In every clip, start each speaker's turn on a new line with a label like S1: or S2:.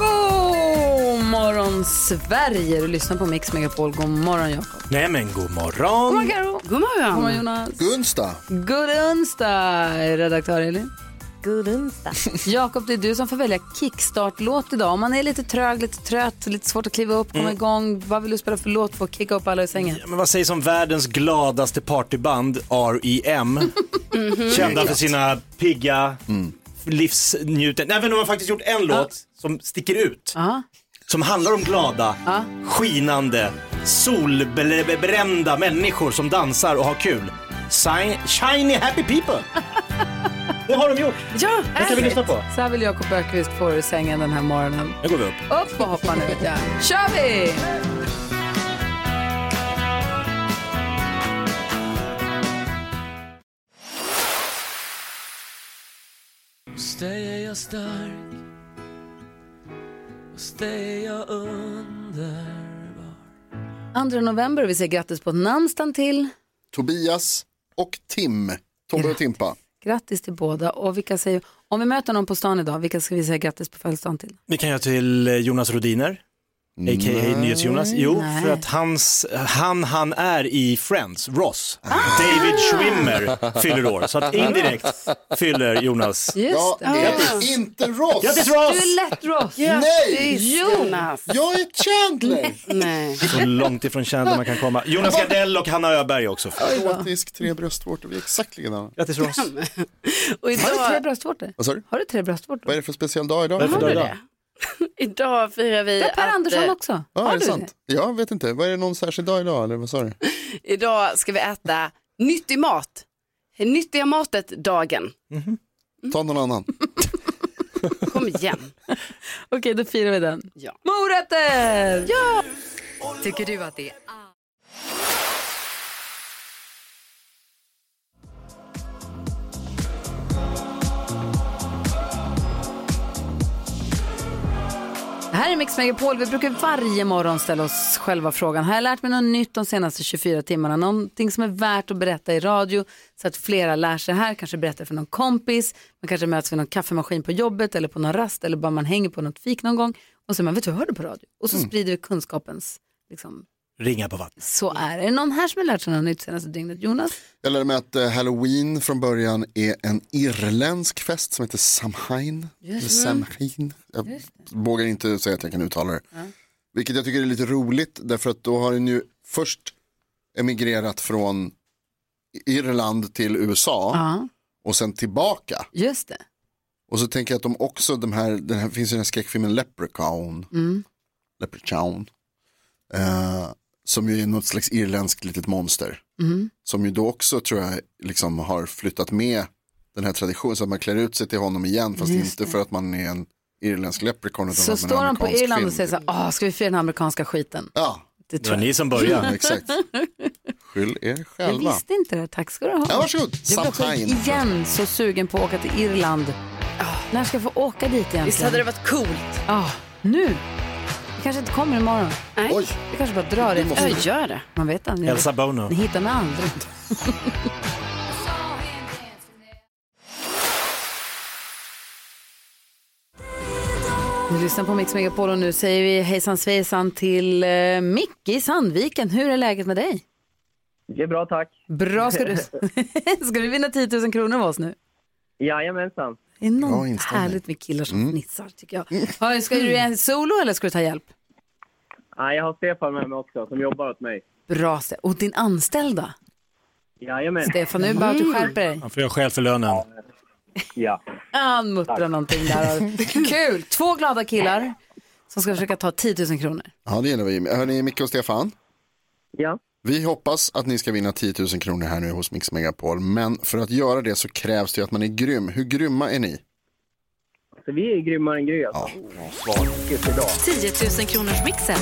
S1: God morgon Sverige! Du lyssnar på Mix Megapol. God morgon Jakob.
S2: Nej men god morgon.
S1: God morgon Karo. God morgon. God morgon Jonas.
S3: Gunsta.
S1: God onsdag redaktör Elin.
S4: God onsdag.
S1: Jakob, det är du som får välja kickstart-låt idag. Om man är lite trög, lite trött, lite svårt att kliva upp, komma
S2: Mm.
S1: igång. Vad vill du spela för låt för att kicka upp alla i sängen?
S2: Men vad sägs om världens gladaste partyband, R.E.M. Kända för sina pigga, livsnjuten... Men de har faktiskt gjort en låt som sticker ut.
S1: Ja.
S2: Som handlar om glada, skinande, solbrända människor som dansar och har kul. Shiny, shiny happy people. Det har de gjort.
S4: Ja,
S2: Det kan vi lyssna på.
S1: Så här vill Jakob Ökvist få ur sängen den här morgonen.
S2: Nu går vi upp.
S1: Upp och hoppa nu kör vi!
S5: Dig är jag stark Hos dig är jag underbar
S1: 2 november och vi säger grattis på namnsdagen till.
S3: Tobias och Tim. Tobbe och Timpa.
S1: Grattis till båda. Och vilka säger, om vi möter någon på stan idag, vilka ska vi säga grattis på födelsedagen till?
S2: Vi kan göra till Jonas Rodiner. A.k.a. NyhetsJonas. Jo,
S1: Nej.
S2: för att hans, han han är i Friends, Ross, David Schwimmer fyller år. Så att indirekt fyller Jonas.
S1: Just
S3: Ja,
S1: det.
S3: det är inte Ross.
S2: Grattis
S1: Du
S2: Ross!
S1: är lätt Ross.
S3: Nej,
S4: Jonas.
S3: jag är Chandler.
S4: Nej.
S2: Så långt ifrån Chandler man kan komma. Jonas Gardell och Hanna Öberg också.
S3: Erotisk, tre bröstvårtor, vi är exakt likadana.
S2: Grattis Ross.
S4: Och
S1: Har du tre
S4: idag,
S1: bröstvårtor?
S3: Vad sa du?
S1: Har du tre
S3: Vad är
S1: bröstvårtor?
S3: det för speciell dag idag?
S2: Vad är det för dag idag?
S4: firar vi
S1: Det är Per
S4: att,
S1: Andersson
S4: eh,
S1: också.
S3: Ja,
S1: Har
S3: är det
S1: du
S3: sant? Jag vet inte. Vad är det någon särskild dag idag eller vad sa du?
S4: idag ska vi äta nyttig mat. Nyttiga matet-dagen.
S3: Ta någon annan.
S4: Kom igen.
S1: Okej, då firar vi den.
S4: Ja.
S1: Morötter! Ja!
S6: Tycker du att det är
S1: här är Mix Megapol. Vi brukar varje morgon ställa oss själva frågan. Har jag lärt mig något nytt de senaste 24 timmarna? Någonting som är värt att berätta i radio så att flera lär sig här. Kanske berätta för någon kompis. Man kanske möts vid någon kaffemaskin på jobbet eller på någon rast eller bara man hänger på något fik någon gång. Och så man vet du, hörde på radio. Och så sprider vi kunskapens, liksom,
S2: Ringa på vattnet.
S1: så är det. Är det någon här som har lärt sig något nytt senaste dygnet? Jonas?
S3: Jag lärde mig att eh, halloween från början är en irländsk fest som heter Samhain. Eller Samhain. Jag vågar inte säga att jag kan uttala det. Vilket jag tycker är lite roligt därför att då har den ju först emigrerat från Irland till USA
S1: Ja,
S3: och sen tillbaka.
S1: just det.
S3: Och så tänker jag att de också, de här, den här finns ju den här skräckfilmen Leprechaun.
S1: Mm.
S3: Leprechaun. Eh, som ju är något slags irländskt litet monster.
S1: Mm.
S3: Som ju då också tror jag liksom har flyttat med den här traditionen. Så att man klär ut sig till honom igen. Fast
S1: Just
S3: inte för att man är en irländsk leprechaun.
S1: Så står de på Irland och
S3: film.
S1: säger så här, "Åh, ska vi fira den amerikanska skiten?
S3: Ja,
S1: Det
S2: Det
S1: tror
S2: var
S1: jag.
S2: ni som
S3: ja,
S2: började.
S3: exakt. Skyll er
S1: Jag
S3: själva.
S1: visste inte det, tack ska du ha.
S3: Ja, varsågod.
S1: Jag blir igen så sugen på att åka till Irland. När ska jag få åka dit egentligen?
S4: Visst hade det varit coolt?
S1: Ja, nu. Det kanske inte kommer imorgon.
S4: Nej.
S3: Oj,
S1: Det kanske bara drar in.
S4: Jag gör det.
S1: Man vet aldrig.
S2: Elsa Bono.
S1: Ni hittar mig aldrig. Du lyssnar på Mix Megapol och nu säger vi hejsan svejsan till eh, Micke i Sandviken. Hur är läget med dig?
S7: Det är bra, tack.
S1: Bra, ska du, ska du vinna 10 000 kronor av oss nu?
S7: Jajamensan.
S1: Det är något härligt med killar som fnissar tycker jag. Ja, Ska du en solo eller ska du ta hjälp?
S7: Nej, jag har Stefan med mig också, som jobbar åt mig.
S1: Bra, och din anställda?
S7: Jajamän.
S1: Stefan, nu bara att du skärper dig.
S2: Han får göra skäl för lönen.
S7: Ja.
S1: Han muttrar någonting där. Kul! Två glada killar som ska försöka ta 10 000 kronor.
S3: ja det gillar vi. Hörni, Micke och Stefan.
S7: Ja.
S3: Vi hoppas att ni ska vinna 10 000 kronor här nu hos Mix Megapol. Men för att göra det så krävs det att man är grym. Hur grymma är ni?
S7: Så vi är grymmare än Gry alltså.
S3: Svar.
S7: Just idag.
S6: 10 000 kronors mixen.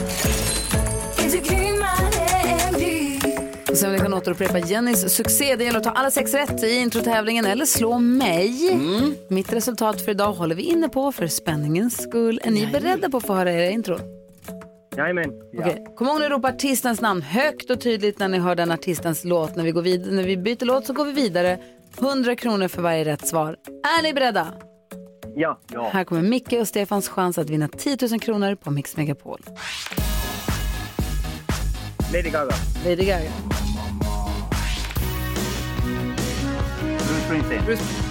S1: Och sen vi kan återupprepa Jennys succé. Det gäller att ta alla sex rätt i introtävlingen eller slå mig.
S3: Mm.
S1: Mitt resultat för idag håller vi inne på för spänningens skull. Är ni beredda på att få höra era intro?
S7: Jajamän. Ja.
S1: Okej, Kom ihåg att ropa artistens namn högt och tydligt när ni hör den artistens låt. När vi, går vid- när vi byter låt så går vi vidare. 100 kronor för varje rätt svar. Är ni beredda?
S7: Ja. ja.
S1: Här kommer Micke och Stefans chans att vinna 10 000 kronor på Mix Megapol.
S7: Lady Gaga.
S1: Lady Gaga.
S7: Bruce Springsteen.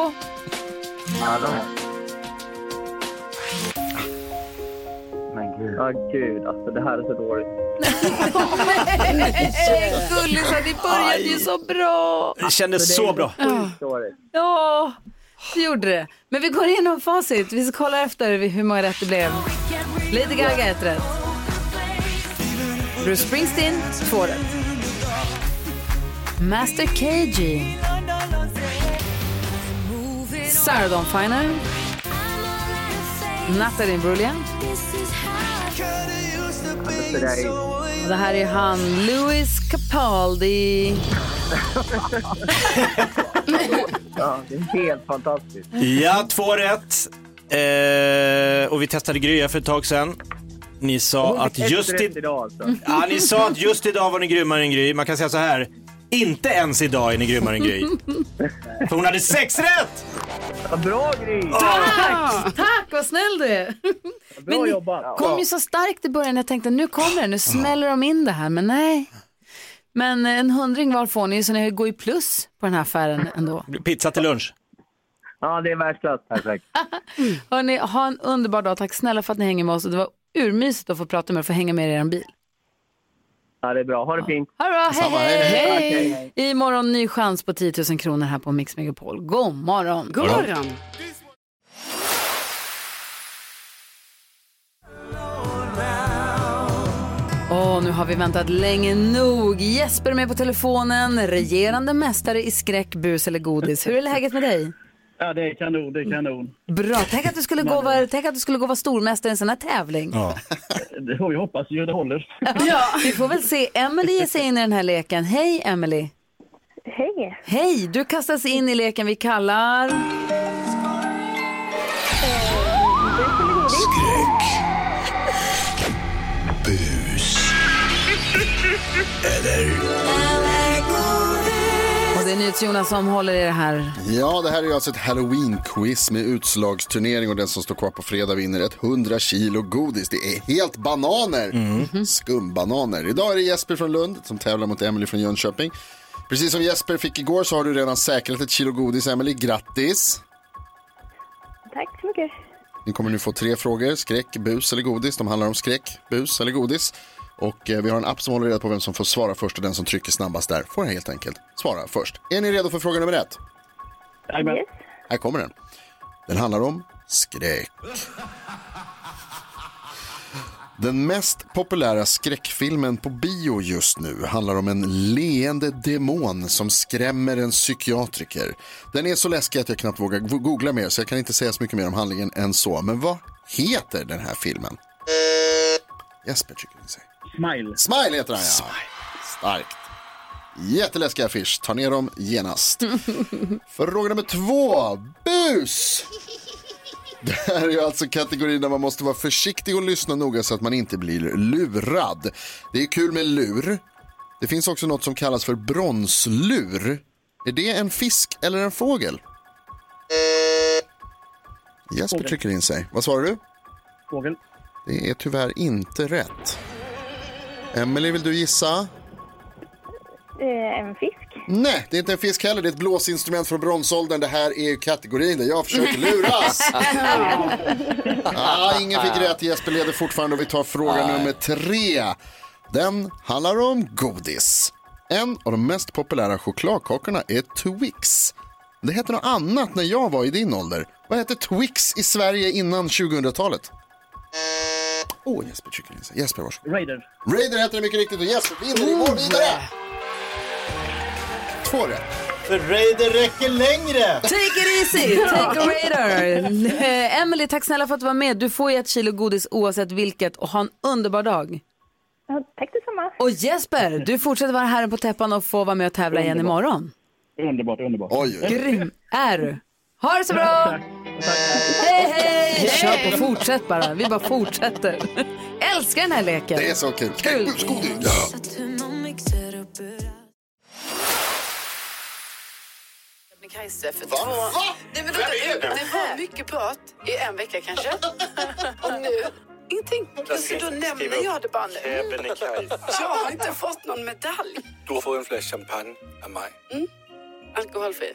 S1: Hallå?
S7: Hallå. Men gud. Ja, gud. Alltså det här är så dåligt.
S1: Gullisar, ni började ju så bra.
S2: Det kändes så bra.
S7: Sjukt dåligt.
S1: Ja, det gjorde det. Men vi går igenom facit. Vi ska kolla efter hur många rätt det blev. Lady Gaga ett rätt. Bruce Springsteen två rätt. Master KG. Sarah Dawn Finer. Natalie Imbruglia.
S7: Det
S1: här är han Louis Capaldi.
S7: Ja, det är helt fantastiskt.
S2: Ja, två rätt. Eh, och vi testade Gry här för ett tag sedan. Ni sa att just, i,
S7: idag alltså.
S2: ja, ni sa att just idag var ni grymmare än Gry. Man kan säga så här. Inte ens idag är ni grymmare än Gry. För hon hade sex rätt!
S7: Ja, bra Gry!
S1: Tack! Tack, vad snäll du är.
S7: Bra
S1: Men
S7: jobbat.
S1: kom ju så starkt i början. Jag tänkte nu kommer det, nu smäller de in det här. Men nej. Men en hundring var får ni så ni går ju plus på den här affären ändå.
S2: Pizza till lunch.
S7: Ja, det är världsklass. Perfekt.
S1: Hörrni, ha en underbar dag. Tack snälla för att ni hänger med oss. Det var urmysigt att få prata med er och få hänga med er i er bil.
S7: Ja, det är bra. Ha det fint.
S1: Ha det bra, hej
S3: Detsamma, hej,
S1: hej!
S7: hej.
S1: Imorgon ny chans på 10 000 kronor här på Mix Megapol. God morgon!
S4: God morgon.
S1: Åh, nu har vi väntat länge nog. Jesper är med på telefonen, regerande mästare i skräck, bus eller godis. Hur är läget med dig?
S8: Ja, det är kanon, det är kanon.
S1: Bra, tänk att du skulle gå och vara, tänk att du skulle gå och vara stormästare i en sån här tävling.
S2: Ja.
S8: Det får vi hoppas ju det håller.
S1: Ja. Vi får väl se. Emily ger sig in i den här leken. Hej Emily.
S9: Hej.
S1: Hej, du kastas in i leken vi kallar... Och det är NyhetsJonas som håller i det här.
S3: Ja, det här är ju alltså ett halloween-quiz med utslagsturnering och den som står kvar på fredag vinner 100 kilo godis. Det är helt bananer, skumbananer. Idag är det Jesper från Lund som tävlar mot Emily från Jönköping. Precis som Jesper fick igår så har du redan säkrat ett kilo godis, Emily. Grattis!
S9: Tack så mycket.
S3: Ni kommer nu få tre frågor, skräck, bus eller godis. De handlar om skräck, bus eller godis. Och eh, vi har en app som håller reda på vem som får svara först och den som trycker snabbast där får helt enkelt svara först. Är ni redo för fråga nummer ett?
S8: Jajamän.
S9: Yes.
S3: Här kommer den. Den handlar om skräck. Den mest populära skräckfilmen på bio just nu handlar om en leende demon som skrämmer en psykiatriker. Den är så läskig att jag knappt vågar go- googla mer så jag kan inte säga så mycket mer om handlingen än så. Men vad heter den här filmen? Jesper tycker ni säger.
S8: Smile.
S3: Smile heter den ja. Starkt. Jätteläskig affisch. Ta ner dem genast. Fråga nummer två. Bus! Det här är ju alltså kategorin där man måste vara försiktig och lyssna noga så att man inte blir lurad. Det är kul med lur. Det finns också något som kallas för bronslur. Är det en fisk eller en fågel? Jesper trycker in sig. Vad svarar du?
S8: Fågel.
S3: Det är tyvärr inte rätt. Emily, vill du gissa?
S9: Eh, en fisk.
S3: Nej, det är inte en fisk heller. Det är ett blåsinstrument från bronsåldern. Det här är ju kategorin där jag försöker luras. ah, ingen fick rätt. Jesper leder fortfarande och vi tar fråga nummer tre. Den handlar om godis. En av de mest populära chokladkakorna är Twix. Det hette något annat när jag var i din ålder. Vad hette Twix i Sverige innan 2000-talet? Åh, Jesper trycker in sig. Jesper, varsågod.
S8: Raider.
S3: Raider heter det mycket riktigt och Jesper vinner. Vi går vidare. Två rätt.
S2: För Raider räcker längre.
S1: Take it easy, take a raider. Eh, Emily, tack snälla för att du var med. Du får ju ett kilo godis oavsett vilket och ha en underbar dag.
S9: Ja, tack detsamma.
S1: Och Jesper, du fortsätter vara herren på täppan och får vara med och tävla igen
S8: Underbart.
S1: imorgon.
S8: Underbart, underbart.
S3: Oj, oj.
S1: Grym är du. Ha det så bra! Hej, hej! Kör på, fortsätt bara. Vi bara fortsätter. Älskar den här leken.
S3: Det är så kul.
S1: Kul.
S4: Kajse för två... Nej, men då, det, det var mycket prat i en vecka kanske. Och nu, ingenting. Så då nämner jag det bara nu. Jag har inte fått någon medalj.
S10: Du fått en flaska champagne av mig.
S4: Alkoholfri.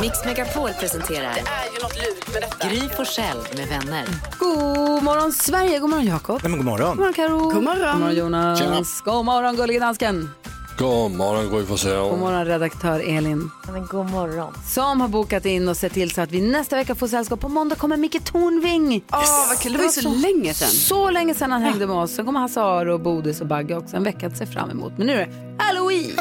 S6: Mix Megapol presenterar
S4: Det är ju något lurt med detta.
S6: Gry Forssell med vänner.
S1: God morgon Sverige, god morgon Jakob.
S2: Nej, men god morgon.
S1: God morgon Karo.
S4: God morgon.
S1: God morgon Jonas.
S3: Tjena.
S1: God morgon gullige dansken.
S11: God morgon, Gry Forssell.
S1: God morgon redaktör Elin.
S9: Men god morgon.
S1: Som har bokat in och sett till så att vi nästa vecka får sällskap. På måndag kommer Micke Tornving.
S4: Åh, vad kul. Det var ju så länge sedan.
S1: Så länge sedan han hängde med oss. Sen kommer Hasse Aro, Bodis och Bagge också. En vecka att se fram emot. Men nu är det Halloween.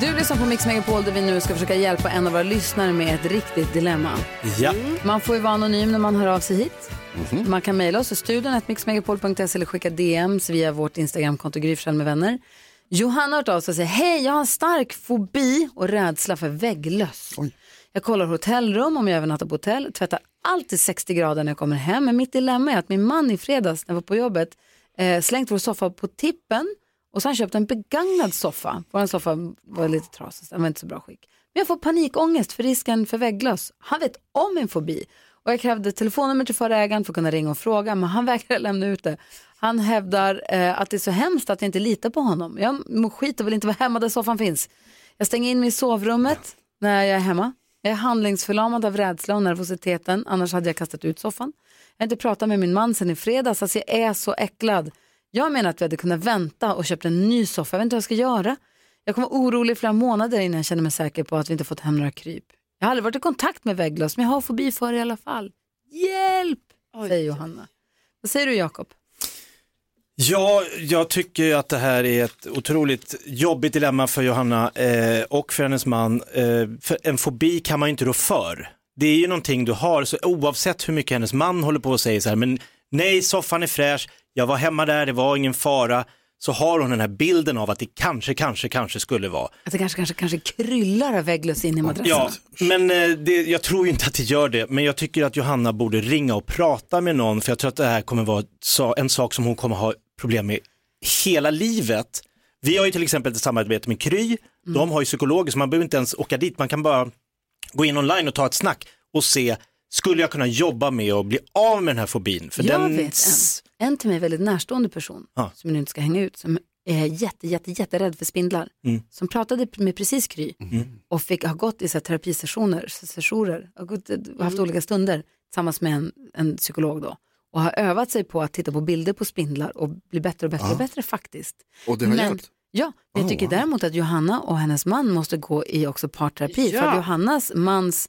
S1: Du lyssnar på Mix Megapol där vi nu ska försöka hjälpa en av våra lyssnare med ett riktigt dilemma.
S2: Ja.
S1: Man får ju vara anonym när man hör av sig hit. Man kan mejla oss i studion, mixmegapol.se eller skicka DMs via vårt Instagramkonto Gry Forssell med vänner. Johanna har hört av sig och säger, hej jag har en stark fobi och rädsla för vägglöss. Jag kollar hotellrum om jag övernattar på hotell, tvättar alltid 60 grader när jag kommer hem. Men mitt dilemma är att min man i fredags när jag var på jobbet eh, slängt vår soffa på tippen och så har han köpt en begagnad soffa. Vår soffa var lite trasig, den var inte så bra skick. Men jag får panikångest för risken för vägglöss. Han vet om min fobi. Och jag krävde telefonnummer till förra ägaren för att kunna ringa och fråga, men han vägrar lämna ut det. Han hävdar eh, att det är så hemskt att jag inte litar på honom. Jag mår skit och vill inte vara hemma där soffan finns. Jag stänger in mig i sovrummet när jag är hemma. Jag är handlingsförlamad av rädsla och nervositeten, annars hade jag kastat ut soffan. Jag har inte pratat med min man sedan i fredags, alltså jag är så äcklad. Jag menar att vi hade kunnat vänta och köpt en ny soffa, jag vet inte vad jag ska göra. Jag kommer vara orolig i flera månader innan jag känner mig säker på att vi inte fått hem några kryp. Jag har aldrig varit i kontakt med vägglöss, men jag har fobi för det i alla fall. Hjälp, säger Johanna. Vad säger du Jakob?
S2: Ja, jag tycker att det här är ett otroligt jobbigt dilemma för Johanna eh, och för hennes man. Eh, för en fobi kan man ju inte rå för. Det är ju någonting du har, så oavsett hur mycket hennes man håller på och säger så här, men nej, soffan är fräsch, jag var hemma där, det var ingen fara, så har hon den här bilden av att det kanske, kanske, kanske skulle vara.
S1: Att det kanske, kanske, kanske kryllar av vägglöss in i madrassen.
S2: Ja, men eh, det, jag tror ju inte att det gör det, men jag tycker att Johanna borde ringa och prata med någon, för jag tror att det här kommer vara en sak som hon kommer ha problem med hela livet. Vi har ju till exempel ett samarbete med Kry, de har ju psykologer så man behöver inte ens åka dit, man kan bara gå in online och ta ett snack och se, skulle jag kunna jobba med och bli av med den här fobin? För
S1: jag
S2: den...
S1: vet en, en till mig väldigt närstående person,
S2: Ja.
S1: som jag nu inte ska hänga ut, som är jätte, jätte, jätterädd för spindlar.
S2: Mm.
S1: Som pratade med precis Kry och fick, har gått i så här, terapisessioner, sessioner, har gått, haft olika stunder tillsammans med en, en psykolog då. Och har övat sig på att titta på bilder på spindlar och bli bättre och bättre
S3: Ja.
S1: och bättre faktiskt.
S3: Och det har
S1: Men-
S3: hjälpt?
S1: Ja, men jag
S3: Oh,
S1: tycker
S3: wow.
S1: däremot att Johanna och hennes man måste gå i också parterapi. För
S4: Ja.
S1: att Johannas mans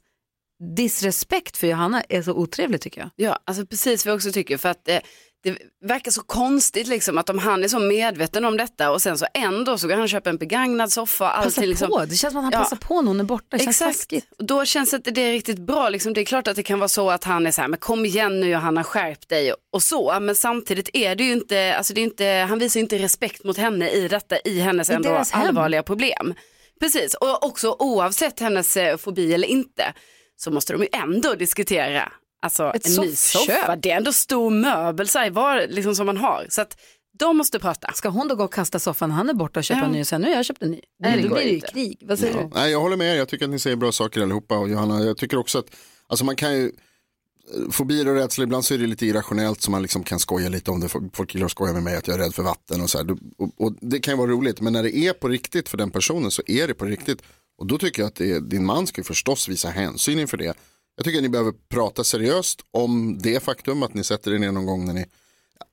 S1: disrespekt för Johanna är så otrevlig tycker jag.
S4: Ja, alltså precis vad jag också tycker. För att eh, det verkar så konstigt liksom att om han är så medveten om detta och sen så ändå så går han och köper en begagnad soffa.
S1: Passa
S4: liksom.
S1: på, det känns som att han
S4: Ja.
S1: passar på när hon är borta. Det känns
S4: Exakt,
S1: taskigt.
S4: och då känns inte det riktigt bra. Liksom, det är klart att det kan vara så att han är så här, men kom igen nu Johanna, skärp dig och, så. Men samtidigt är det ju inte, alltså det är inte, han visar inte respekt mot henne i detta, i hennes
S1: är
S4: ändå
S1: deras hem.
S4: allvarliga problem. Precis, och också oavsett hennes eh, fobi eller inte, så måste de ju ändå diskutera Alltså
S1: Ett
S4: en ny
S1: soffköp.
S4: soffa, det är ändå stor möbel så här, var, liksom, som man har. Så att de måste prata.
S1: Ska hon då gå och kasta soffan när han är borta och köpa
S4: Ja.
S1: en ny och säga nu har jag köpt en ny?
S4: Nej, det
S1: då blir det ju
S4: inte.
S1: krig. Vad säger
S3: Ja.
S1: du?
S3: Nej, jag håller med er. Jag tycker att ni säger bra saker allihopa. Och Johanna, jag tycker också att alltså man kan ju, eh, fobier och rädsla, ibland så är det lite irrationellt så man liksom kan skoja lite om det. Folk gillar att skoja med mig att jag är rädd för vatten och så här. Och, och det kan ju vara roligt, men när det är på riktigt för den personen så är det på riktigt. Och då tycker jag att det är, din man ska ju förstås visa hänsyn inför det. Jag tycker att ni behöver prata seriöst om det faktum att ni sätter er ner någon gång när ni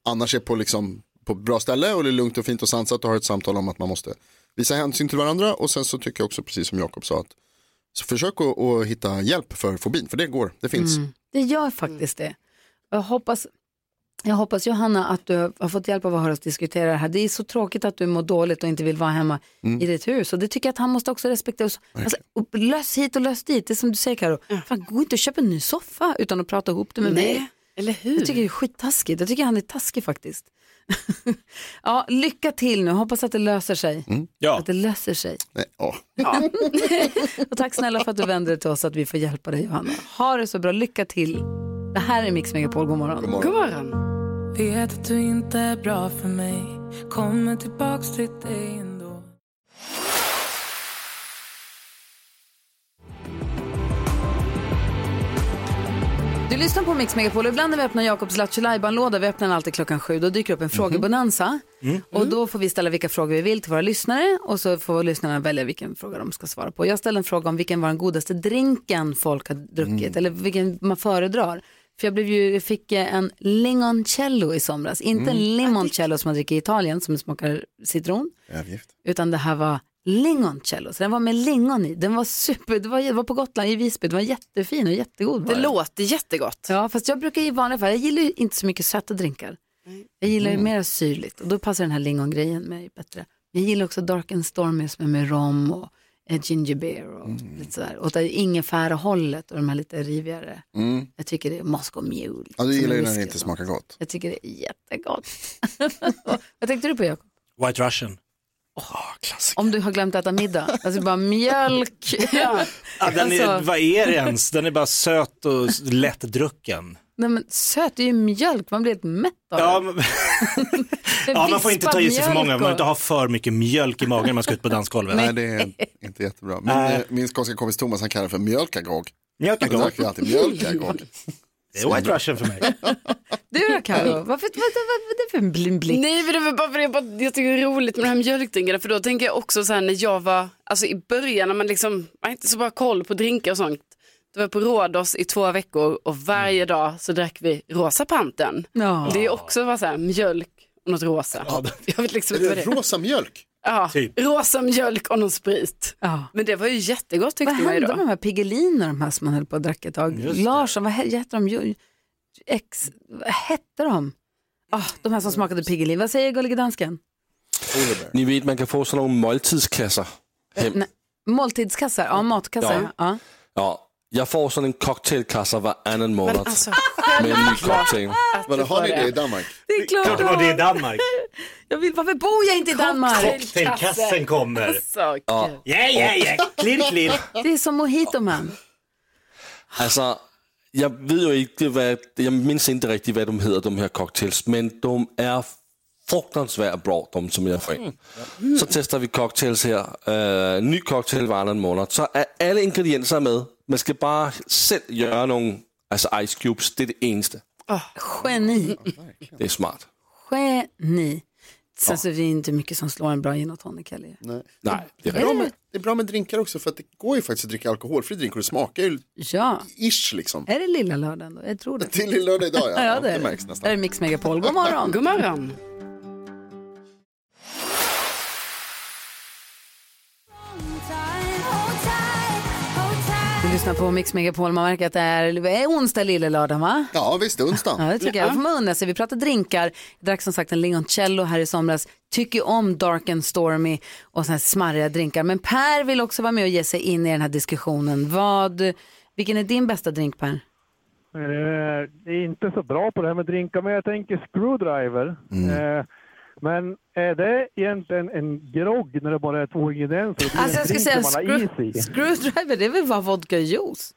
S3: annars är på, liksom, på ett bra ställe och det är lugnt och fint och sansat och har ett samtal om att man måste visa hänsyn till varandra och sen så tycker jag också precis som Jakob sa att Så försök att, att hitta hjälp för fobin, för det går, det finns.
S1: Mm. Det gör faktiskt det. Jag hoppas, jag hoppas Johanna att du har fått hjälp av att höra oss diskutera det här. Det är så tråkigt att du mår dåligt och inte vill vara hemma
S3: Mm.
S1: i ditt hus. Och det tycker jag att han måste också respektera. oss. Alltså, och lös hit och lös dit. Det är som du säger Karo. Fan, gå inte och köp en ny soffa utan att prata ihop det med
S4: Nej,
S1: mig.
S4: eller hur?
S1: Jag tycker det är skittaskigt. Jag tycker han är taskig faktiskt. ja, lycka till nu. Hoppas att det löser sig.
S2: Ja.
S1: Att det löser sig.
S3: Nej, åh.
S1: och tack snälla för att du vände dig till oss så att vi får hjälpa dig Johanna. Ha det så bra. Lycka till. Det här är Mix Megapol. God morgon.
S3: God morgon.
S5: Vet att du inte är bra för mig Kommer tillbaks till dig ändå
S1: Du lyssnar på Mix Megapol och ibland när vi öppnar Jakobs Lattjo låda vi öppnar den alltid klockan sju, då dyker upp en frågebonanza. Och då får vi ställa vilka frågor vi vill till våra lyssnare och så får lyssnarna välja vilken fråga de ska svara på. Jag ställde en fråga om vilken var den godaste drinken folk har druckit eller vilken man föredrar. För jag, blev ju, fick eh, en limoncello i somras, inte en limoncello som man dricker i Italien som smakar citron,
S3: Övergift.
S1: utan det här var lingoncello, så den var med lingon i. Den var super, det var, det var på Gotland i Visby, den var jättefin och jättegod.
S4: Det låter jättegott.
S1: Ja, fast jag brukar i vanliga fall, jag gillar ju inte så mycket söta drinkar. Jag gillar ju mer syrligt och då passar den här lingongrejen mig bättre. Jag gillar också dark and stormy som är med rom och ginger beer och lite sådär. Och det är ingefärahållet och de här lite rivigare.
S3: Mm.
S1: Jag tycker det är Moscow Mule.
S3: Ja, du gillar ju när det inte smakar gott.
S1: Jag tycker det är jättegott. Vad tänkte du på Jakob?
S2: White Russian.
S1: Om du har glömt att äta middag, alltså bara mjölk.
S2: Ja, den är,
S1: Alltså-
S2: vad är det ens? Den är bara söt och lättdrucken.
S1: Nej men söt, det är ju mjölk, man blir helt mätt av
S2: Ja, men, ja, man får inte ta i sig för många, man får inte ha för mycket mjölk i magen när man ska ut på dansgolvet.
S3: Nej, det är inte jättebra. Min, eh, min skånska kompis Thomas han kallar det för mjölkagrogg.
S2: Mjölkagrogg.
S3: Då drack vi alltid mjölkagrogg.
S2: Det är White Russian för mig.
S1: Du då Carro, varför, vad, vad, vad är det för en blind blick?
S4: Nej, men det var bara för jag, bara, jag tycker det är roligt med de här mjölkdrinkarna för då tänker jag också så här när jag var, alltså i början när man liksom, man inte så bra koll på drinkar och sånt. Då var på Rhodos i två veckor och varje dag så drack vi rosa panten.
S1: Ja.
S4: Det är också så här, mjölk och något rosa. Jag vet liksom
S3: det
S4: vad det är.
S3: rosa mjölk?
S4: Ja,
S2: Typ.
S4: rosa mjölk och någon sprit.
S1: Ja.
S4: Men det var ju jättegott tyckte
S1: Vad
S4: man ju
S1: hände
S4: då.
S1: med de här Piggelin och de här som man höll på att dricka ett tag?
S2: Just det.
S1: Larsson, vad he- hette de? Ex, vad hette de? Ah, de här som smakade Piggelin. Vad säger gullige dansken?
S11: Ni vet, man kan få sådan nogle måltidskasser hem.
S1: Nej. Måltidskassar, ja matkassar.
S11: Ja.
S1: Ja.
S11: Ja, jag får sådan en cocktailkasse varannan
S4: Men
S11: månad
S4: alltså,
S11: med en ny cocktail.
S3: Vadå, har ni det i Danmark?
S1: Det är klart,
S2: Klart det var det i Danmark.
S1: Jag vill, varför bor jag inte i Danmark?
S2: Cocktailkassen kommer.
S4: så
S11: Ja.
S2: Ja, ja. Klirr, klirr.
S1: Det är som mojito man.
S11: Altså, jeg ved jo ikke, hvad, jeg minns inte riktigt, hvad de hedder, de her cocktails, men de er fruktansvärt bra, de som jeg får ind. Så tester vi cocktails her. Øh, ny cocktail varannan månad. Så er alle ingredienser med. Man skal bare selv gøre nogle, altså ice cubes, det er det eneste.
S1: Geni.
S11: Det är smart.
S1: Geni. Sen så är det inte mycket som slår en bra gin och tonic heller.
S3: Nej.
S11: Nej, det är
S3: Det är, bra med, det är bra med drinkar också för att det går ju faktiskt att dricka alkoholfri drink och det smakar ju
S1: Ja,
S3: ish liksom.
S1: är det lilla lördagen då? Jag tror det.
S3: Till lillördag idag ja,
S1: Ja, det,
S3: det,
S1: är
S3: märks
S1: det.
S3: nästan.
S1: Här är Mix Megapol. God morgon.
S4: God morgon.
S1: Lyssnar på Mix Megapol. Man märker att det är, är onsdag lille lördag va?
S3: Ja visst, onsdag.
S1: Ja, det tycker jag. får man unna sig. Vi pratar drinkar. Jag drack som sagt en limoncello här i somras. Tycker om dark and stormy och såna här smarriga drinkar. Men Per vill också vara med och ge sig in i den här diskussionen. Vad, vilken är din bästa drink Per?
S12: Eh, Det är inte så bra på det här med drinkar, men jag tänker screwdriver. Eh, Men är det egentligen en grogg när det bara är två ingredienser?
S1: Alltså jag ska säga screw, screwdriver, det är väl bara vodka juice?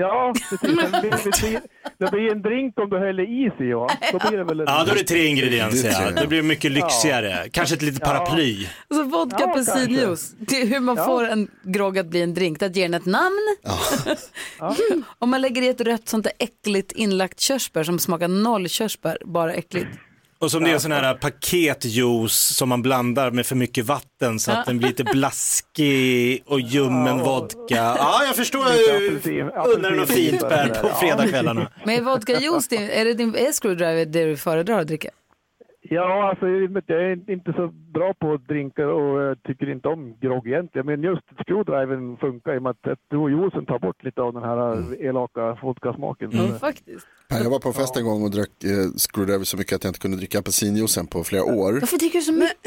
S12: Ja, precis. Det blir, en drink om du häller is i, va? Då blir det väl en...
S2: Ja, då är det tre ingredienser. Ja. Det blir mycket lyxigare. Kanske ett litet paraply.
S1: Alltså vodka
S12: Ja,
S1: apelsinjuice. Det är hur man
S12: Ja.
S1: får en grogg att bli en drink. Att ge den ett namn. Om man lägger i ett rött sånt där äckligt inlagt körsbär som smakar noll körsbär, bara äckligt.
S2: Och som det är sån här paketjuice som man blandar med för mycket vatten så att den blir lite blaskig och ljummen vodka. Ja, jag förstår. Jag undrar något fint Per på fredagskvällarna.
S1: Men är vodka juice, det- är, det din, är screwdriver det du föredrar att dricka?
S12: Ja, alltså jag är inte så bra på drinkar och jag tycker inte om grogg egentligen. Men just screwdriven funkar i och med att att du och juicen tar bort lite av den här
S3: Mm.
S12: elaka vodkasmaken.
S1: Mm, faktiskt.
S3: Jag var på en fest en gång och drack eh, screwdriver så mycket att jag inte kunde dricka apelsinjuicen på flera år.
S1: Varför dricker du så mycket?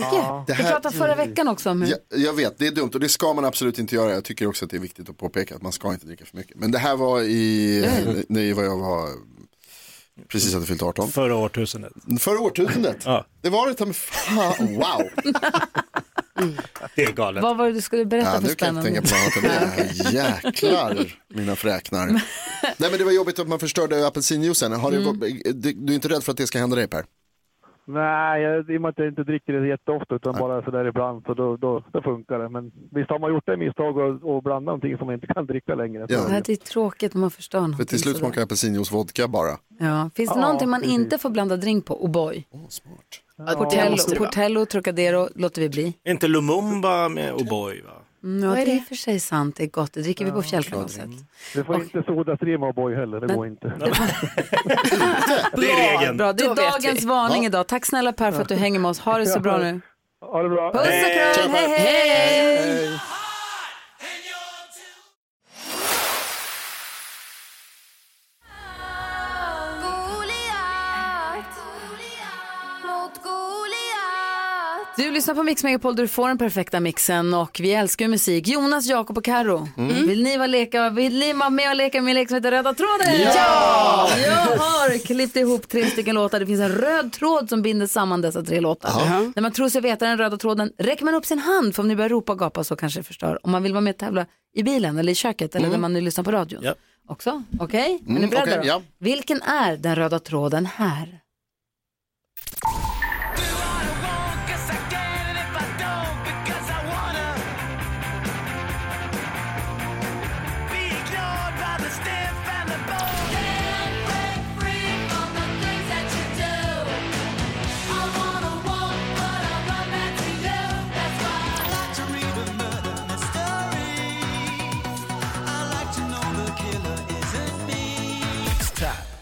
S3: Det
S1: Vi
S3: här-
S1: pratade förra veckan också om hur...
S3: Jag, jag vet, det är dumt och det ska man absolut inte göra. Jag tycker också att det är viktigt att påpeka att man ska inte dricka för mycket. Men det här var i,
S2: Mm.
S3: nej, vad jag var, precis hade fyllt 18.
S2: Förra årtusendet.
S3: Förra årtusendet?
S2: Ja.
S3: Det var det, ta mig fan, wow.
S2: Det är galet.
S1: Vad var det du skulle berätta
S3: Ja,
S1: för
S3: nu kan jag
S1: spännande?
S3: tänka på något det. Jäklar, mina fräknar. Nej men det var jobbigt att man förstörde apelsinjuicen. Har
S1: Mm.
S3: det, du, du är inte rädd för att det ska hända dig Per?
S12: Nej, jag, i och med att jag inte dricker det jätteofta utan bara sådär ibland så då, då, då funkar det. Men visst har man gjort det misstag och, och blandat någonting som man inte kan dricka längre.
S3: Ja.
S1: Det här är tråkigt när man förstör
S3: För
S1: någonting
S3: till slut smakar apelsinjuice vodka bara.
S1: Ja. Finns det
S12: Ja,
S1: någonting man
S12: precis.
S1: inte får blanda drink på? O'boy.
S4: Ja, det
S1: Portello,
S4: måste det vara.
S1: Portello, Trocadero låter vi bli.
S2: Inte Lumumba med O'boy va?
S1: Mm, ja,
S4: Vad är
S1: det är i
S4: det?
S1: och för sig sant. Det är gott. Det dricker vi på fjällkalaset.
S12: Du får inte sodastreama och boy heller, det går inte.
S2: Det är regeln.
S1: Bra, det är dagens
S4: vi.
S1: varning idag. Tack snälla Per för att du hänger med oss. Ha det så bra nu.
S12: Ha det bra.
S1: Puss och kram, hej hej! Du lyssnar på Mix Megapol där du får den perfekta mixen och vi älskar musik. Jonas, Jakob och Karo. Vill ni vara leka, vill ni vara med och leka med en lek som heter Röda tråden? Ja! Jag har klippt ihop tre stycken låtar. Det finns en röd tråd som binder samman dessa tre låtar. När man tror sig veta den röda tråden räcker man upp sin hand för om ni börjar ropa och gapa så kanske det förstör. Om man vill vara med och tävla i bilen eller i köket eller när man nu lyssnar på radion.
S2: Ja.
S1: Också, okej? är ni
S3: Mm,
S1: beredda då?
S3: ja.
S1: Vilken är den röda tråden här?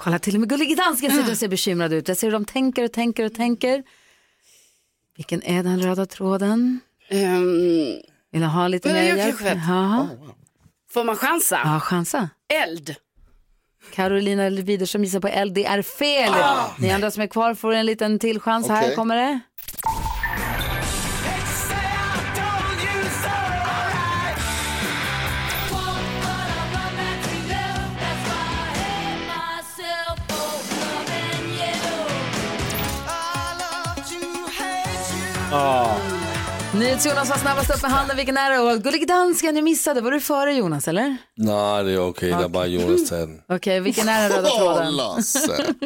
S1: Kolla till och med Gullige Dansken sitter och ser bekymrad ut. Jag ser hur de tänker och tänker och tänker. Vilken är den röda tråden?
S4: Ehm,
S1: Vill du ha lite
S4: Men
S1: mer hjälp? Ja,
S4: får man chansa?
S1: ja, chansa.
S4: Eld.
S1: Carolina Widerström gissar på eld. Det är fel. Ni andra som är kvar får en liten till chans. Här
S3: Okej.
S1: kommer det. NyhetsJonas var snabbast upp med handen. Vilken är det? Och Gullige Dansken, jag missade. Var du före Jonas eller?
S11: Nej, det är okej. Det är bara Jonas den.
S1: Okej, vilken är den röda
S3: Åh,
S1: tråden?
S3: Lasse.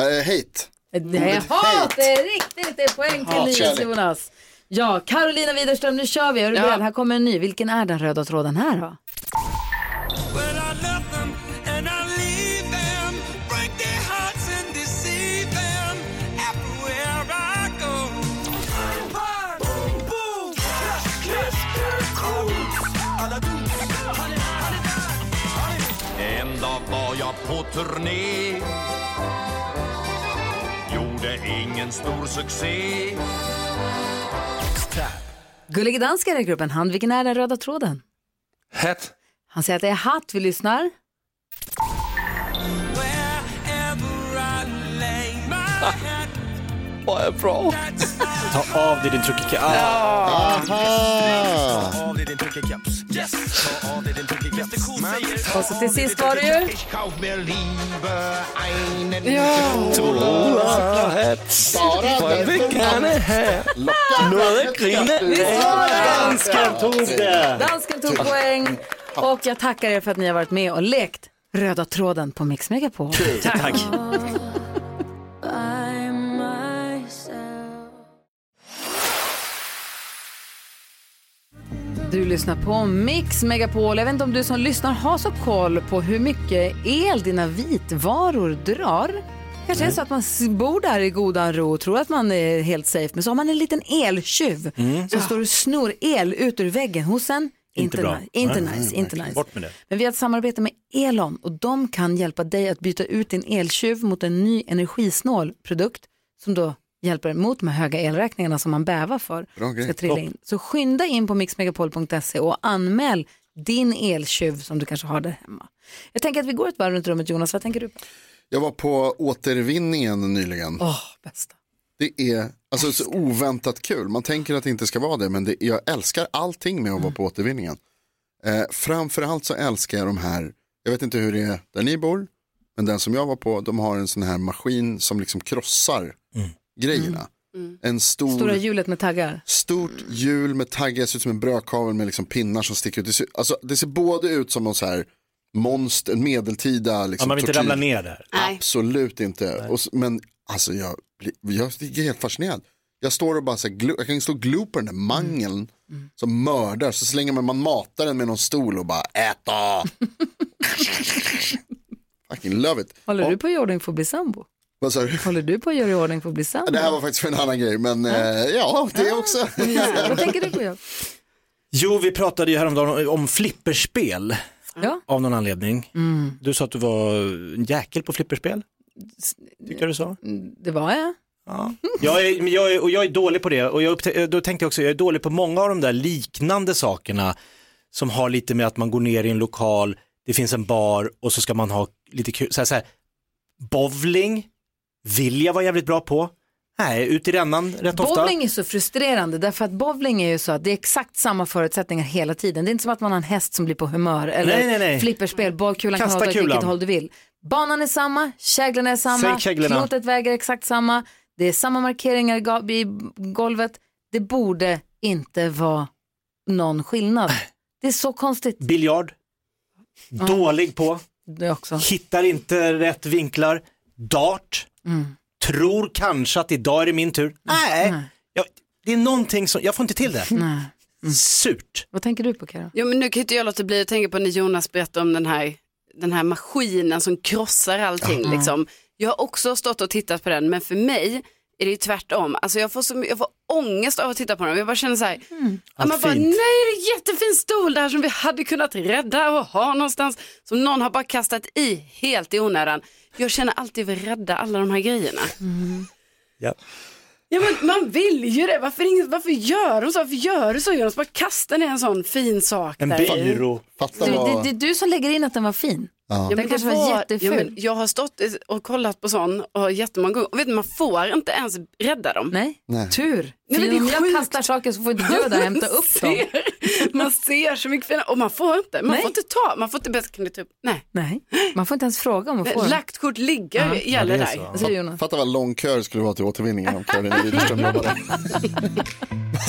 S3: Eh, hate.
S1: Det är hat, det är riktigt, det är poäng till. NyhetsJonas. Ja, Carolina Widerström, nu kör vi. Är du
S4: Ja.
S1: beredd? Här kommer en ny. Vilken är den röda tråden här då?
S13: På turné Gjorde ingen stor succé
S1: Gullige Dansken räcker upp en hand. Vilken är den röda tråden?
S11: Hat.
S1: Han säger att det är hatt. Vi lyssnar.
S11: Vad är bra.
S2: Ta av dig din truckig keps. Ah.
S3: Aha.
S13: av dig din truckig keps Yes,
S1: Och så till sist var det ju...
S2: Dansken tog det.
S1: Dansken tog poäng. Och jag tackar er för att ni har varit med och lekt Röda tråden på Mix Megapol.
S2: Tack.
S1: Du lyssnar på Mix Megapol. Jag vet inte om du som lyssnar har så koll på hur mycket el dina vitvaror drar. Kanske är det så att man bor där i godan ro och tror att man är helt safe. Men så har man en liten eltjuv som står och snor el ut ur väggen hos en.
S2: Inte bra.
S1: Inte
S2: Nej,
S1: nice, inte nice.
S2: Bort med det.
S1: Men vi har ett samarbete med Elon och de kan hjälpa dig att byta ut din eltjuv mot en ny energisnål produkt som då hjälper mot de här höga elräkningarna som man bävar för. Ska trilla in. Så skynda in på mixmegapol.se och anmäl din eltjuv som du kanske har där hemma. Jag tänker att vi går ett varv runt rummet Jonas, vad tänker du på?
S3: Jag var på återvinningen nyligen.
S1: Åh, bästa.
S3: Det är alltså, så oväntat kul. Man tänker att det inte ska vara det, men det, jag älskar allting med att vara på återvinningen. Eh, framförallt så älskar jag de här, jag vet inte hur det är där ni bor, men den som jag var på, de har en sån här maskin som liksom krossar grejerna. En stor,
S1: Stora hjulet med taggar.
S3: stort hjul med taggar, ser ut som en brödkavel med liksom pinnar som sticker ut. Det ser, alltså, det ser både ut som någon så här monster, en medeltida liksom,
S2: Ja, man vill inte
S3: tortyr.
S2: ramla ner där.
S3: Absolut inte. Och, men alltså jag, jag är helt fascinerad. Jag står och bara så här, jag kan stå och glo på den där mangeln som mördar. Så slänger man, man matar den med någon stol och bara äta. Fucking love it.
S1: Håller
S3: Och-
S1: du på ordning för att bli sambo?
S3: Vad sa du?
S1: Håller du på att göra i ordning för att bli sambo?
S3: Det här var faktiskt för en annan grej, men eh, ja, det också.
S1: Vad tänker du på? Jakob?
S2: Jo, vi pratade ju häromdagen om flipperspel.
S1: Ja.
S2: Av någon anledning.
S1: Mm.
S2: Du sa att du var en jäkel på flipperspel. Tyckte jag du sa?
S1: Det var jag.
S2: Ja. Jag är, jag är, och jag är dålig på det och jag upptä- då tänkte jag också, jag är dålig på många av de där liknande sakerna som har lite med att man går ner i en lokal, det finns en bar och så ska man ha lite kul, så här, så här, bowling vill jag vara jävligt bra på. Nej, ut i rännan rätt ofta.
S1: Bowling är så frustrerande därför att bowling är ju så att det är exakt samma förutsättningar hela tiden. Det är inte som att man har en häst som blir på humör eller
S2: Nej, nej, nej.
S1: flipperspel, bollkulan kan hålla åt vilket håll du vill. Banan är samma, käglorna är samma, klotet väger exakt samma, det är samma markeringar i golvet. Det borde inte vara någon skillnad. Det är så konstigt.
S2: Biljard, dålig på, hittar inte rätt vinklar. Dart,
S1: Mm.
S2: tror kanske att idag är det min tur. Nej, jag, det är någonting som, jag får inte till det.
S1: Nej.
S2: Surt.
S1: Vad tänker du på Karo?
S4: Jo, men nu kan inte jag låta bli att tänka på när Jonas berättade om den här, den här maskinen som krossar allting.
S1: Ja.
S4: Liksom. Jag har också stått och tittat på den, men för mig är det ju tvärtom. Alltså jag, får så, jag får ångest av att titta på den. Jag bara känner så här, ja, man bara,
S2: fint.
S4: nej det är en jättefin stol där som vi hade kunnat rädda och ha någonstans. Som någon har bara kastat i helt i onödan. Jag känner alltid att vi rädda alla de här grejerna.
S2: Ja.
S4: Ja men man vill ju det, varför, ingen, varför gör de så? Varför gör du så Jonas? Bara kasta ner en sån fin sak
S2: En
S4: där.
S2: byrå.
S3: Fatta
S1: Det, det är du som lägger in att den var fin.
S3: Ja.
S4: Ja,
S1: Den kanske var
S4: Ja,
S1: jätteful.
S4: men jag har stått och kollat på sån och jättemånga gånger. Och vet du, man får inte ens rädda dem.
S1: Nej,
S3: Nej.
S1: tur.
S4: Nej, men det är
S1: om jag kastar saker så får inte du där och hämta upp dem.
S4: man ser så mycket fina och man får inte. Man
S1: Nej.
S4: får inte ta, man får inte bäst kan upp. Nej,
S1: Nej, man får inte ens fråga om att få den.
S4: lagt kort ligger
S1: Ja.
S4: gäller
S2: Ja, det är
S4: där.
S1: Jonas?
S3: Fatta vad lång kö det skulle vara till återvinningen om Karolina Widerström jobbade.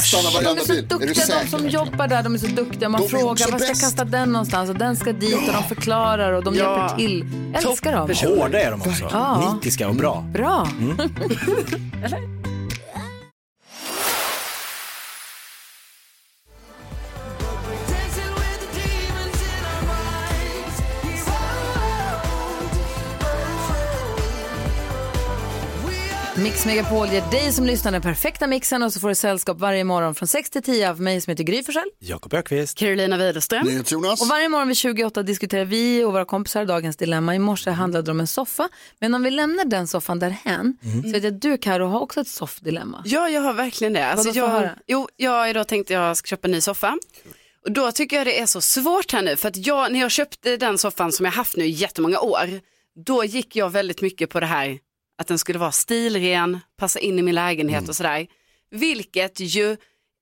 S3: Stanna
S1: De
S3: varenda
S1: är så
S3: bil. Är du
S1: duktiga, de
S3: säker?
S1: som jobbar där, de är så duktiga. Man
S3: De
S1: frågar, var ska jag
S3: bäst."
S1: kasta den någonstans? Och den ska dit och de förklarar och de
S4: Ja.
S1: hjälper till. Jag älskar dem.
S2: Hårda är de också.
S1: Ja.
S2: Nitiska och bra.
S1: Bra. Mix Megapol ger dig som lyssnar den perfekta mixen och så får du sällskap varje morgon från 6 till 10 av mig som heter Gry Forssell.
S2: Jakob Ökvist.
S4: Carolina Widerström.
S3: NyhetsJonas.
S1: Och varje morgon vid 28 diskuterar vi och våra kompisar dagens dilemma. I morse handlade det om en soffa. Men om vi lämnar den soffan därhän så vet jag att du Karo har också ett soffdilemma.
S4: Ja, jag har verkligen det. Alltså, jag, jo, jag idag tänkt att jag ska köpa en ny soffa. Och då tycker jag det är så svårt här nu, för att jag, när jag köpte den soffan som jag haft nu i jättemånga år, då gick jag väldigt mycket på det här att den skulle vara stilren, passa in i min lägenhet och sådär. Vilket ju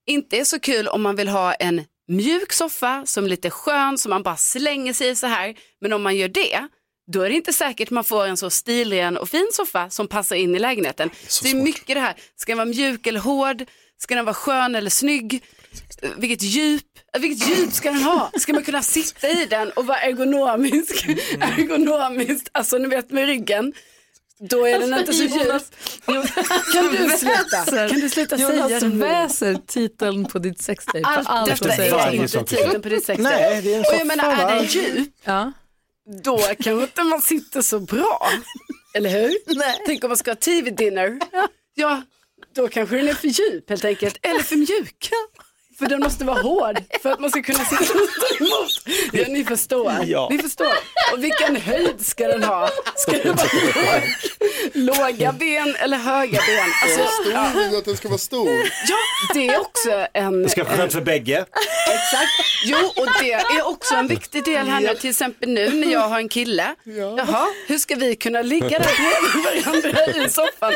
S4: inte är så kul om man vill ha en mjuk soffa som är lite skön, som man bara slänger sig i så här. Men om man gör det, då är det inte säkert man får en så stilren och fin soffa som passar in i lägenheten. Så det är mycket det här, ska den vara mjuk eller hård? Ska den vara skön eller snygg? Vilket djup? Eh, Vilket djup ska den ha? Ska man kunna sitta i den och vara ergonomisk? Ergonomiskt, alltså ni vet med ryggen. Då är den inte så.
S1: Jonas-
S4: Kan du sluta? Kan du sluta
S1: Jonas
S4: säga det nu?
S1: väser titeln på ditt sextape.
S4: Allt,
S1: Allt
S4: detta är inte titeln på ditt sex.
S2: Nej, det är en
S4: Och jag menar, är den djup,
S1: Ja.
S4: då kanske inte man sitter så bra. Eller hur? Tänk om man ska ha TV-dinner. Ja, då kanske den är för djup helt enkelt. Eller för mjuk. För den måste vara hård för att man ska kunna sitta emot. Ja, ni förstår.
S2: Ja.
S4: Ni förstår. Och vilken höjd ska den ha? Ska det vara låg, låga ben eller höga ben? Alltså,
S3: Stor vill att den ska vara stor.
S4: Ja, det är också en...
S2: Det ska vara skönt för bägge.
S4: Exakt. Jo, och det är också en viktig del här nu, till exempel nu när jag har en kille. Jaha, hur ska vi kunna ligga där bredvid varandra i soffan?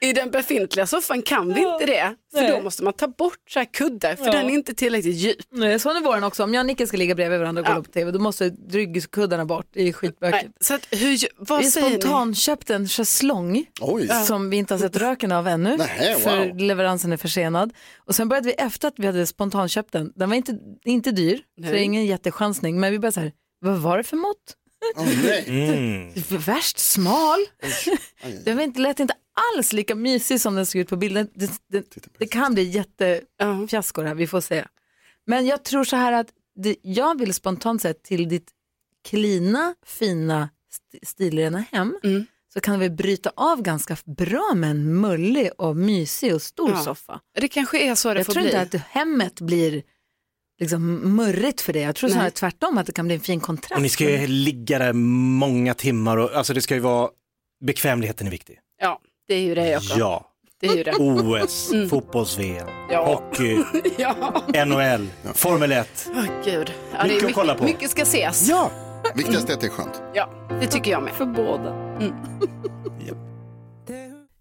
S4: I den befintliga soffan kan vi inte det. För då måste man ta bort så här kuddar, för
S1: Ja.
S4: Den är inte tillräckligt djup.
S1: Nej, så är våren också. Om jag och Nicke ska ligga bredvid varandra och kolla på TV, då måste ryggkuddarna bort. Det är skitbökigt.
S4: Nej, så att, hur, vad
S1: vi spontanköpt en schäslong som vi inte har sett röken av ännu.
S3: Nähä, wow.
S1: För leveransen är försenad. Och sen började vi efter att vi hade spontanköpt den. Den var inte, inte dyr, så det är
S4: Nej.
S1: ingen jättechansning. Men vi började så här, vad var det för mått?
S3: Nej.
S2: Mm.
S1: Värst smal. Var inte, lät inte alls lika mysig som den såg ut på bilden. Det, det, det kan bli jättefiasko det här, vi får se. Men jag tror så här att det, jag vill spontant säga till ditt klina, fina, st- stilrena hem
S4: Mm.
S1: så kan vi bryta av ganska bra med en mullig och mysig och stor
S4: Ja,
S1: soffa.
S4: Det kanske är så det
S1: Jag
S4: får
S1: tror
S4: bli.
S1: inte att hemmet blir liksom murrigt för det. Jag tror snarare tvärtom att det kan bli en fin kontrast.
S2: Och ni ska ju ligga där många timmar och alltså det ska ju vara, bekvämligheten är viktig.
S4: Ja, det är ju det Jakob.
S2: Ja,
S4: Det är ju det.
S2: OS,
S4: Mm.
S2: fotbolls-VM,
S4: Ja.
S2: hockey,
S4: Ja,
S2: NHL, Formel 1.
S4: Åh, gud. Ja, det
S2: Mycket
S4: är
S2: att kolla på.
S4: Mycket ska ses.
S3: Ja, viktigast är att det är skönt.
S4: Ja, det tycker jag med.
S1: För båda.
S4: Mm.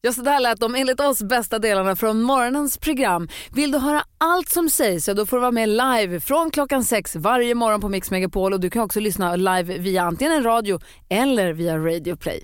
S1: Ja, så där lät de enligt oss bästa delarna från morgonens program. Vill du höra allt som sägs så då får du vara med live från klockan sex varje morgon på Mix Megapol och du kan också lyssna live via antingen en radio eller via Radio Play.